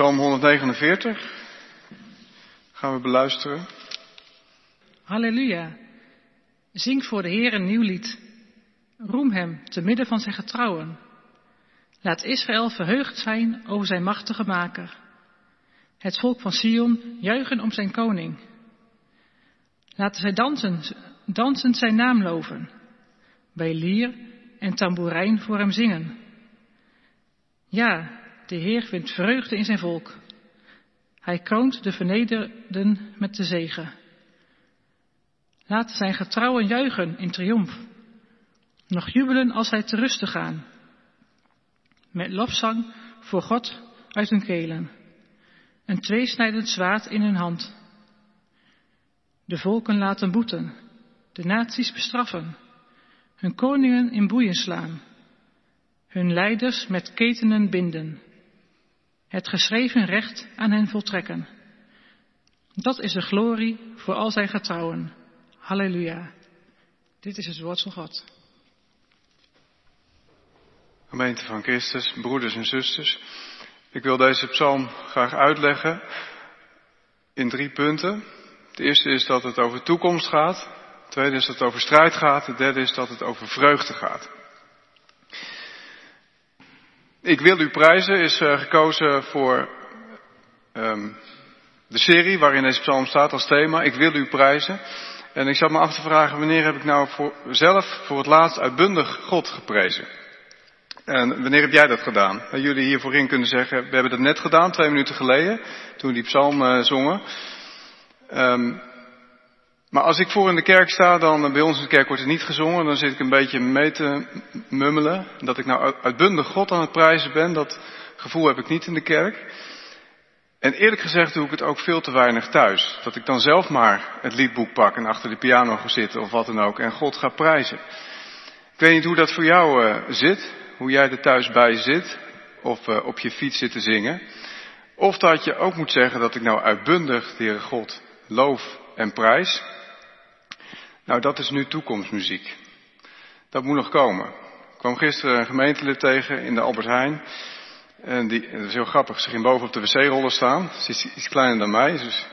Psalm 149 gaan we beluisteren. Halleluja. Zing voor de Heer een nieuw lied. Roem hem te midden van zijn getrouwen. Laat Israël verheugd zijn over zijn machtige maker. Het volk van Sion juichen om zijn koning. Laten zij dansen, dansend zijn naam loven. Bij lier en tamboerijn voor hem zingen. Ja, de Heer vindt vreugde in zijn volk. Hij kroont de vernederden met de zegen. Laten zijn getrouwen juichen in triomf. Nog jubelen als zij te rusten gaan. Met lofzang voor God uit hun kelen. Een tweesnijdend zwaard in hun hand. De volken laten boeten. De naties bestraffen. Hun koningen in boeien slaan. Hun leiders met ketenen binden. Het geschreven recht aan hen voltrekken. Dat is de glorie voor al zijn getrouwen. Halleluja. Dit is het woord van God. Gemeente van Christus, broeders en zusters. Ik wil deze psalm graag uitleggen in drie punten. Het eerste is dat het over toekomst gaat. Het tweede is dat het over strijd gaat. Het derde is dat het over vreugde gaat. Ik wil u prijzen is uh, gekozen voor um, de serie waarin deze psalm staat als thema. Ik wil u prijzen. En ik zat me af te vragen wanneer heb ik nou voor, zelf voor het laatst uitbundig God geprezen. En wanneer heb jij dat gedaan? Jullie hier voorin kunnen zeggen, we hebben dat net gedaan, twee minuten geleden, toen die psalm uh, zongen. Um, maar als ik voor in de kerk sta, dan bij ons in de kerk wordt het niet gezongen, dan zit ik een beetje mee te mummelen. Dat ik nou uitbundig God aan het prijzen ben, dat gevoel heb ik niet in de kerk. En eerlijk gezegd doe ik het ook veel te weinig thuis. Dat ik dan zelf maar het liedboek pak en achter de piano ga zitten of wat dan ook en God ga prijzen. Ik weet niet hoe dat voor jou uh, zit, hoe jij er thuis bij zit of uh, op je fiets zit te zingen. Of dat je ook moet zeggen dat ik nou uitbundig de God loof en prijs. Nou, dat is nu toekomstmuziek. Dat moet nog komen. Ik kwam gisteren een gemeentelid tegen in de Albert Heijn. En die, dat is heel grappig, ze ging boven op de wc-rollen staan. Ze is iets kleiner dan mij. Dus,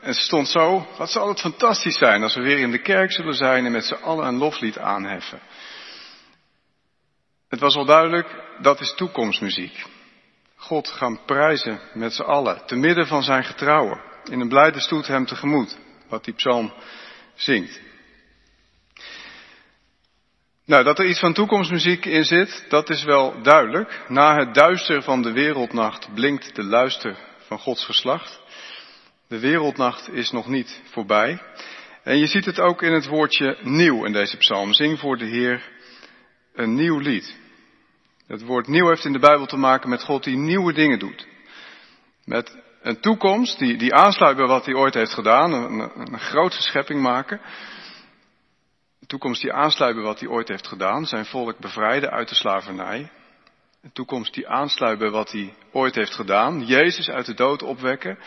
en ze stond zo, wat zal het fantastisch zijn als we weer in de kerk zullen zijn en met z'n allen een loflied aanheffen. Het was al duidelijk, dat is toekomstmuziek. God gaan prijzen met z'n allen, te midden van zijn getrouwen. In een blijde stoet hem tegemoet, wat die psalm zingt. Nou, dat er iets van toekomstmuziek in zit, dat is wel duidelijk. Na het duister van de wereldnacht blinkt de luister van Gods geslacht. De wereldnacht is nog niet voorbij. En je ziet het ook in het woordje nieuw in deze psalm. Zing voor de Heer een nieuw lied. Het woord nieuw heeft in de Bijbel te maken met God die nieuwe dingen doet. Met een toekomst die, die aansluit bij wat hij ooit heeft gedaan, een, een grootse schepping maken. Een toekomst die aansluit bij wat hij ooit heeft gedaan, zijn volk bevrijden uit de slavernij. Een toekomst die aansluit bij wat hij ooit heeft gedaan, Jezus uit de dood opwekken.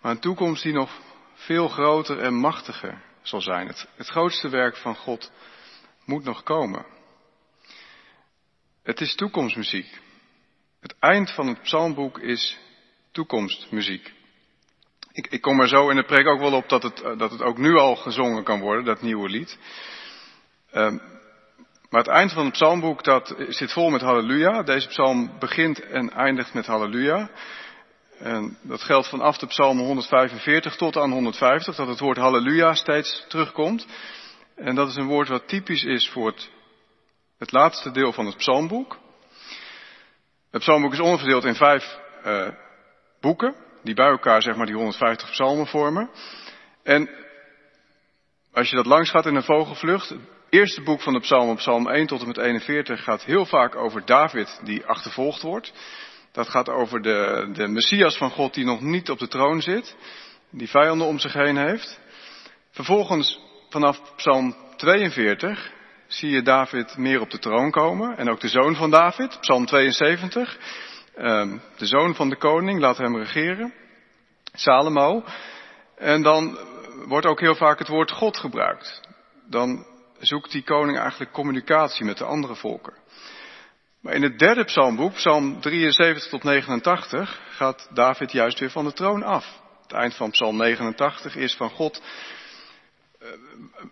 Maar een toekomst die nog veel groter en machtiger zal zijn. Het, het grootste werk van God moet nog komen. Het is toekomstmuziek. Het eind van het psalmboek is toekomstmuziek. Ik, ik kom er zo in de preek ook wel op dat het, dat het ook nu al gezongen kan worden, dat nieuwe lied. Um, maar het eind van het psalmboek dat zit vol met halleluja. Deze psalm begint en eindigt met halleluja. En dat geldt vanaf de psalm 145 tot aan 150, dat het woord halleluja steeds terugkomt. En dat is een woord wat typisch is voor het, het laatste deel van het psalmboek. Het psalmboek is onderverdeeld in vijf uh, boeken, die bij elkaar zeg maar die 150 psalmen vormen. En als je dat langs gaat in een vogelvlucht, het eerste boek van de psalmen, psalm 1 tot en met 41, gaat heel vaak over David die achtervolgd wordt. Dat gaat over de, de Messias van God die nog niet op de troon zit, die vijanden om zich heen heeft. Vervolgens vanaf psalm 42 zie je David meer op de troon komen en ook de zoon van David, psalm 72 de zoon van de koning, laat hem regeren. Salomo. En dan wordt ook heel vaak het woord God gebruikt. Dan zoekt die koning eigenlijk communicatie met de andere volken. Maar in het derde psalmboek, psalm 73 tot 89, gaat David juist weer van de troon af. Het eind van psalm 89 is van God, uh,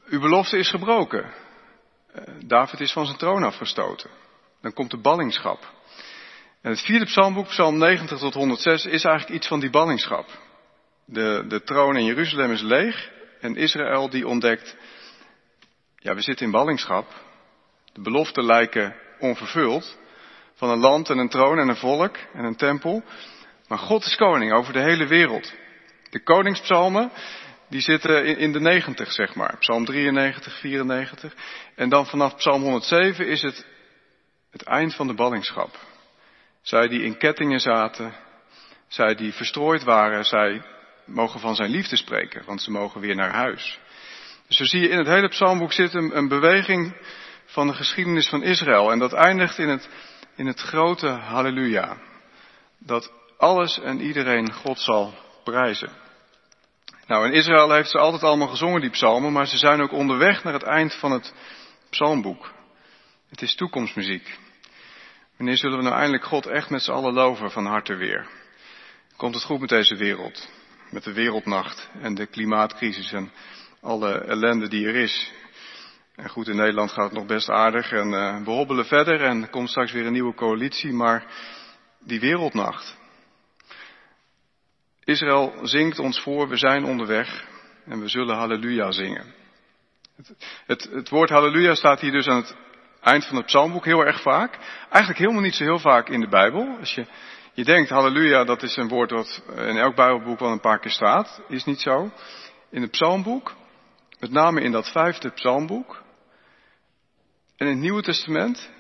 uw belofte is gebroken. Uh, David is van zijn troon afgestoten. Dan komt de ballingschap. En het vierde psalmboek, psalm 90 tot 106, is eigenlijk iets van die ballingschap. De, de troon in Jeruzalem is leeg en Israël die ontdekt, ja we zitten in ballingschap. De beloften lijken onvervuld van een land en een troon en een volk en een tempel. Maar God is koning over de hele wereld. De koningspsalmen, die zitten in, in de 90, zeg maar. Psalm 93, 94. En dan vanaf psalm 107 is het het eind van de ballingschap. Zij die in kettingen zaten, zij die verstrooid waren, zij mogen van zijn liefde spreken, want ze mogen weer naar huis. Dus zo zie je in het hele psalmboek zit een, beweging van de geschiedenis van Israël. En dat eindigt in het, in het grote halleluja. Dat alles en iedereen God zal prijzen. Nou, in Israël heeft ze altijd allemaal gezongen, die psalmen, maar ze zijn ook onderweg naar het eind van het psalmboek. Het is toekomstmuziek. Wanneer zullen we nou eindelijk God echt met z'n allen loven van harte weer? Komt het goed met deze wereld? Met de wereldnacht en de klimaatcrisis en alle ellende die er is. En goed, in Nederland gaat het nog best aardig en uh, we hobbelen verder en er komt straks weer een nieuwe coalitie, maar die wereldnacht. Israël zingt ons voor, we zijn onderweg en we zullen halleluja zingen. Het, het, het woord halleluja staat hier dus aan het eind van het psalmboek heel erg vaak. Eigenlijk helemaal niet zo heel vaak in de Bijbel. Als je, je denkt halleluja, dat is een woord dat in elk Bijbelboek wel een paar keer staat. Is niet zo. In het psalmboek, met name in dat vijfde psalmboek. En in het Nieuwe Testament,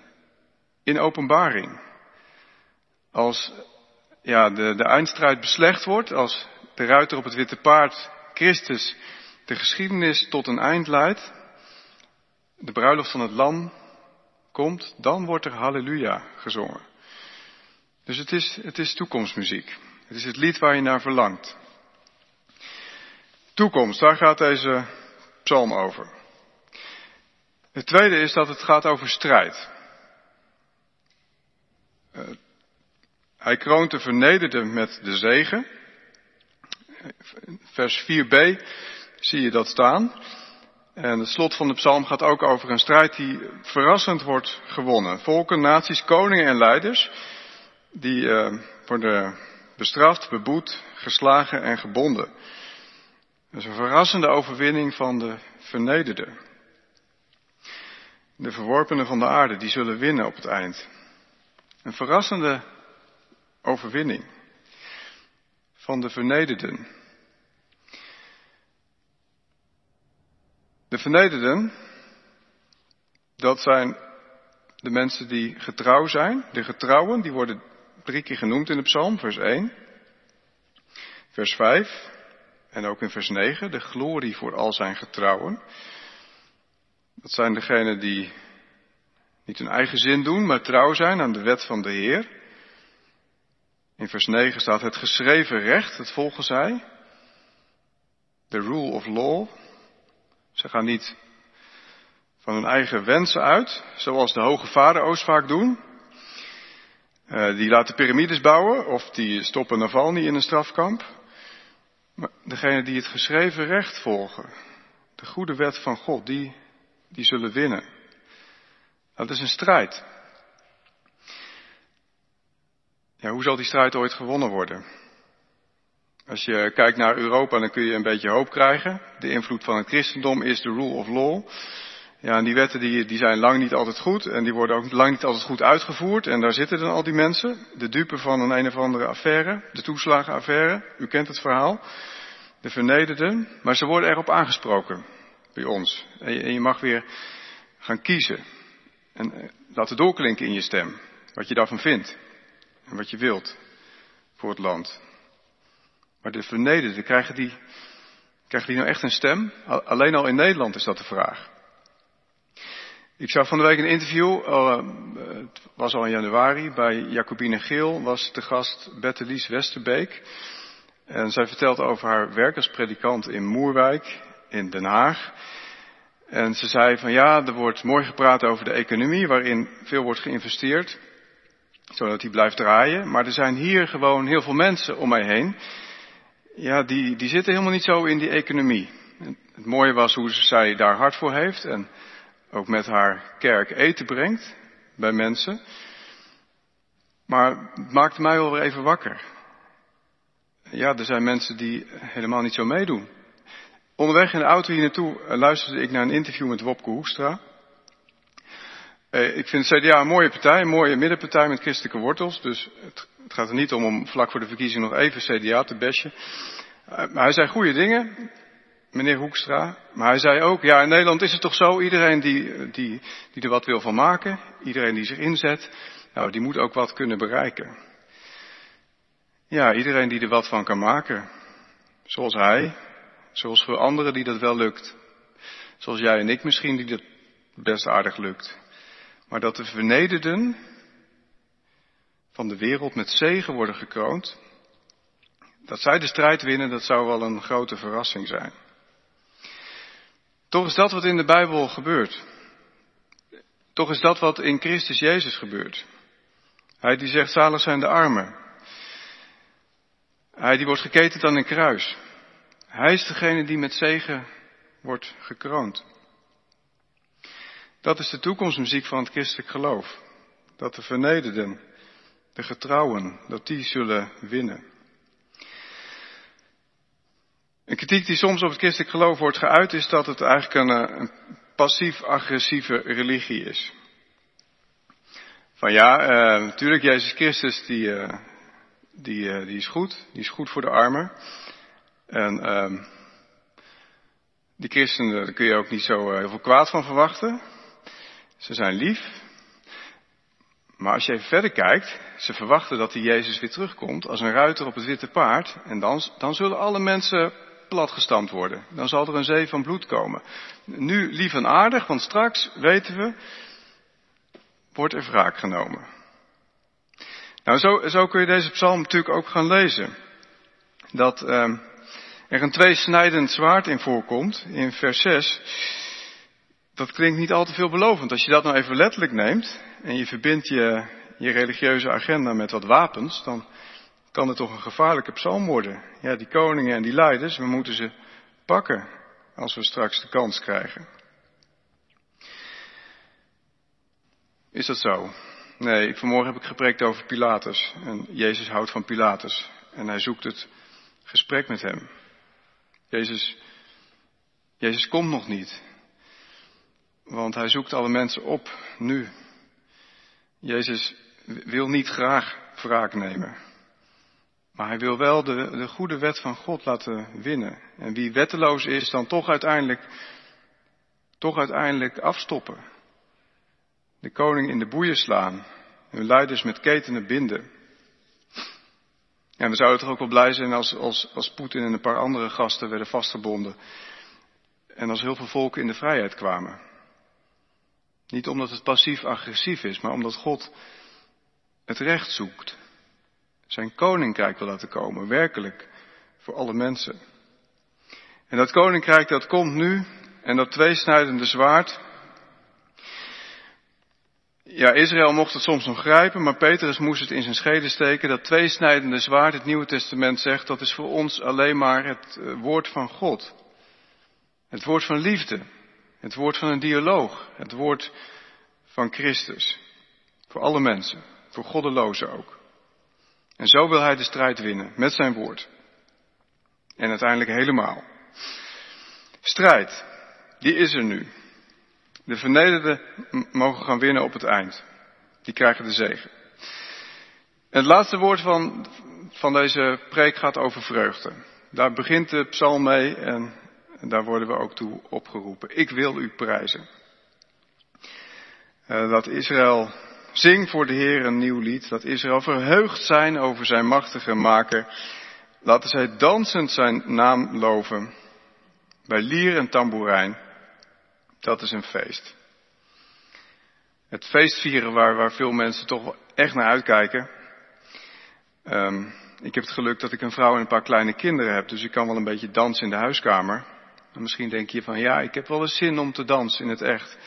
in openbaring. Als ja, de, de eindstrijd beslecht wordt, als de ruiter op het witte paard Christus de geschiedenis tot een eind leidt, de bruiloft van het lam komt, dan wordt er halleluja gezongen. Dus het is, het is toekomstmuziek. Het is het lied waar je naar verlangt. Toekomst, daar gaat deze psalm over. Het tweede is dat het gaat over strijd. Uh, hij kroont de vernederde met de zegen. Vers 4b zie je dat staan. En het slot van de psalm gaat ook over een strijd die verrassend wordt gewonnen. Volken, naties, koningen en leiders, die uh, worden bestraft, beboet, geslagen en gebonden. Dat is een verrassende overwinning van de vernederden. De verworpenen van de aarde, die zullen winnen op het eind. Een verrassende overwinning van de vernederden. De vernederden, dat zijn de mensen die getrouw zijn. De getrouwen, die worden drie keer genoemd in de psalm, vers 1, vers 5 en ook in vers 9, de glorie voor al zijn getrouwen. Dat zijn degenen die niet hun eigen zin doen, maar trouw zijn aan de wet van de Heer. In vers 9 staat het geschreven recht, het volgen zij. The rule of law. Ze gaan niet van hun eigen wensen uit, zoals de hoge farao's vaak doen. Uh, die laten piramides bouwen of die stoppen Navalny in een strafkamp. Maar degene die het geschreven recht volgen, de goede wet van God, die, die zullen winnen. Dat is een strijd. Ja, hoe zal die strijd ooit gewonnen worden? Als je kijkt naar Europa, dan kun je een beetje hoop krijgen. De invloed van het christendom is de rule of law. Ja, en die wetten die, die zijn lang niet altijd goed en die worden ook lang niet altijd goed uitgevoerd. En daar zitten dan al die mensen, de dupe van een een of andere affaire, de toeslagenaffaire. U kent het verhaal. De vernederden. Maar ze worden erop aangesproken bij ons. En je, en je mag weer gaan kiezen. En eh, laten doorklinken in je stem. Wat je daarvan vindt. En wat je wilt voor het land. Maar de vernederden, krijgen die, krijgen die nou echt een stem? Alleen al in Nederland is dat de vraag. Ik zag van de week een interview, uh, het was al in januari, bij Jacobine Geel was de gast Bettelies Westerbeek. En zij vertelt over haar werk als predikant in Moerwijk, in Den Haag. En ze zei van ja, er wordt mooi gepraat over de economie, waarin veel wordt geïnvesteerd. zodat hij blijft draaien. Maar er zijn hier gewoon heel veel mensen om mij heen. Ja, die, die zitten helemaal niet zo in die economie. Het mooie was hoe zij daar hard voor heeft en ook met haar kerk eten brengt bij mensen. Maar het maakte mij wel weer even wakker. Ja, er zijn mensen die helemaal niet zo meedoen. Onderweg in de auto hier naartoe eh, luisterde ik naar een interview met Wopke Hoekstra. Eh, ik vind het CDA een mooie partij, een mooie middenpartij met christelijke wortels. Dus het, het gaat er niet om om vlak voor de verkiezing nog even CDA te besje. Uh, maar hij zei goede dingen, meneer Hoekstra. Maar hij zei ook, ja in Nederland is het toch zo, iedereen die, die, die er wat wil van maken, iedereen die zich inzet, nou die moet ook wat kunnen bereiken. Ja, iedereen die er wat van kan maken. Zoals hij, zoals voor anderen die dat wel lukt. Zoals jij en ik misschien die dat best aardig lukt. Maar dat de vernederden van de wereld met zegen worden gekroond. Dat zij de strijd winnen, dat zou wel een grote verrassing zijn. Toch is dat wat in de Bijbel gebeurt. Toch is dat wat in Christus Jezus gebeurt. Hij die zegt, zalig zijn de armen. Hij die wordt geketend aan een kruis. Hij is degene die met zegen wordt gekroond. Dat is de toekomstmuziek van het christelijk geloof. Dat de vernederden, de getrouwen, dat die zullen winnen. Een kritiek die soms op het christelijk geloof wordt geuit is dat het eigenlijk een, eh, passief-agressieve religie is. Van ja, uh, natuurlijk, Jezus Christus die, uh, die, die is goed, die is goed voor de armen. En uh, die christenen, daar kun je ook niet zo heel veel kwaad van verwachten. Ze zijn lief. Maar als je even verder kijkt, ze verwachten dat die Jezus weer terugkomt als een ruiter op het witte paard. En dan, dan zullen alle mensen platgestampt worden. Dan zal er een zee van bloed komen. Nu lief en aardig, want straks, weten we, wordt er wraak genomen. Nou, zo, zo kun je deze psalm natuurlijk ook gaan lezen. Dat uh, er een tweesnijdend zwaard in voorkomt, in vers 6. Dat klinkt niet al te veelbelovend. Als je dat nou even letterlijk neemt en je verbindt je, je religieuze agenda met wat wapens, dan kan het toch een gevaarlijke psalm worden. Ja, die koningen en die leiders, we moeten ze pakken als we straks de kans krijgen. Is dat zo? Nee, vanmorgen heb ik gepreekt over Pilatus. En Jezus houdt van Pilatus. En hij zoekt het gesprek met hem. Jezus, Jezus komt nog niet. Want hij zoekt alle mensen op, nu. Jezus wil niet graag wraak nemen. Maar hij wil wel de, de goede wet van God laten winnen. En wie wetteloos is, dan toch uiteindelijk, toch uiteindelijk afstoppen. De koning in de boeien slaan. Hun leiders met ketenen binden. En we zouden toch ook wel blij zijn als, als, als Poetin en een paar andere gasten werden vastgebonden. En als heel veel volken in de vrijheid kwamen. Niet omdat het passief-agressief is, maar omdat God het recht zoekt zijn koninkrijk wil laten komen, werkelijk, voor alle mensen. En dat koninkrijk dat komt nu, en dat tweesnijdende zwaard, ja, Israël mocht het soms nog grijpen, maar Petrus moest het in zijn schede steken. Dat tweesnijdende zwaard, het Nieuwe Testament zegt, dat is voor ons alleen maar het eh, woord van God. Het woord van liefde. Het woord van een dialoog. Het woord van Christus. Voor alle mensen. Voor goddelozen ook. En zo wil hij de strijd winnen met zijn woord. En uiteindelijk helemaal. Strijd, die is er nu. De vernederden mogen gaan winnen op het eind. Die krijgen de zegen. het laatste woord van, van deze preek gaat over vreugde. Daar begint de psalm mee en, daar worden we ook toe opgeroepen. Ik wil u prijzen. Uh, dat Israël Zing voor de Heer een nieuw lied, dat Israël verheugd zijn over zijn machtige maker. Laten zij dansend zijn naam loven. Bij lier en tamboerijn. Dat is een feest. Het feestvieren waar, waar veel mensen toch echt naar uitkijken. Um, ik heb het geluk dat ik een vrouw en een paar kleine kinderen heb, dus ik kan wel een beetje dansen in de huiskamer. En misschien denk je van ja, ik heb wel eens zin om te dansen in het echt.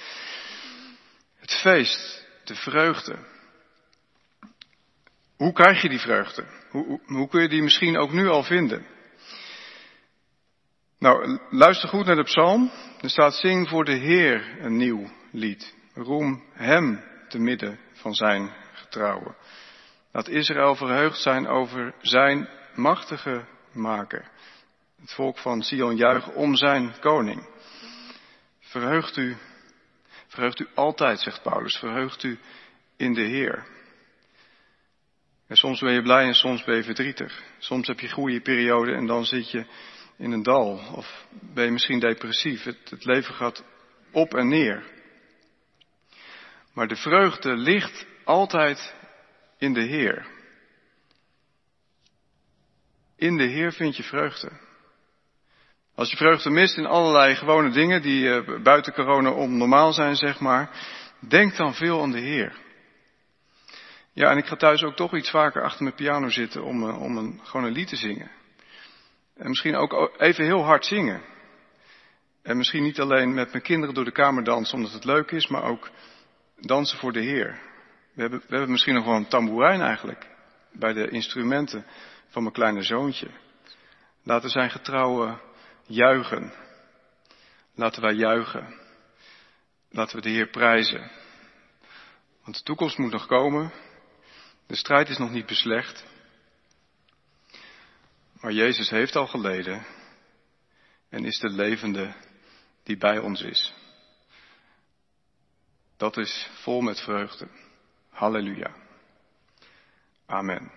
Het feest, de vreugde. Hoe krijg je die vreugde? Hoe, hoe, hoe kun je die misschien ook nu al vinden? Nou, luister goed naar de psalm. Er staat zing voor de Heer een nieuw lied. Roem Hem te midden van zijn getrouwen. Laat Israël verheugd zijn over zijn machtige maker. Het volk van Sion juicht om zijn koning. Verheugt u, verheugt u altijd, zegt Paulus, verheugt u in de Heer. En soms ben je blij en soms ben je verdrietig. Soms heb je goede perioden en dan zit je in een dal. Of ben je misschien depressief. Het, het leven gaat op en neer. Maar de vreugde ligt altijd in de Heer. In de Heer vind je vreugde. Als je vreugde mist in allerlei gewone dingen die uh, buiten corona onnormaal zijn, zeg maar, denk dan veel aan de Heer. Ja, en ik ga thuis ook toch iets vaker achter mijn piano zitten om, uh, om een, gewoon een lied te zingen. En misschien ook even heel hard zingen. En misschien niet alleen met mijn kinderen door de kamer dansen omdat het leuk is, maar ook dansen voor de Heer. We hebben, we hebben misschien nog wel een tamboerijn eigenlijk bij de instrumenten van mijn kleine zoontje. Laten zijn getrouwen juichen. Laten wij juichen. Laten we de Heer prijzen. Want de toekomst moet nog komen. De strijd is nog niet beslecht. Maar Jezus heeft al geleden en is de levende die bij ons is. Dat is vol met vreugde. Halleluja. Amen.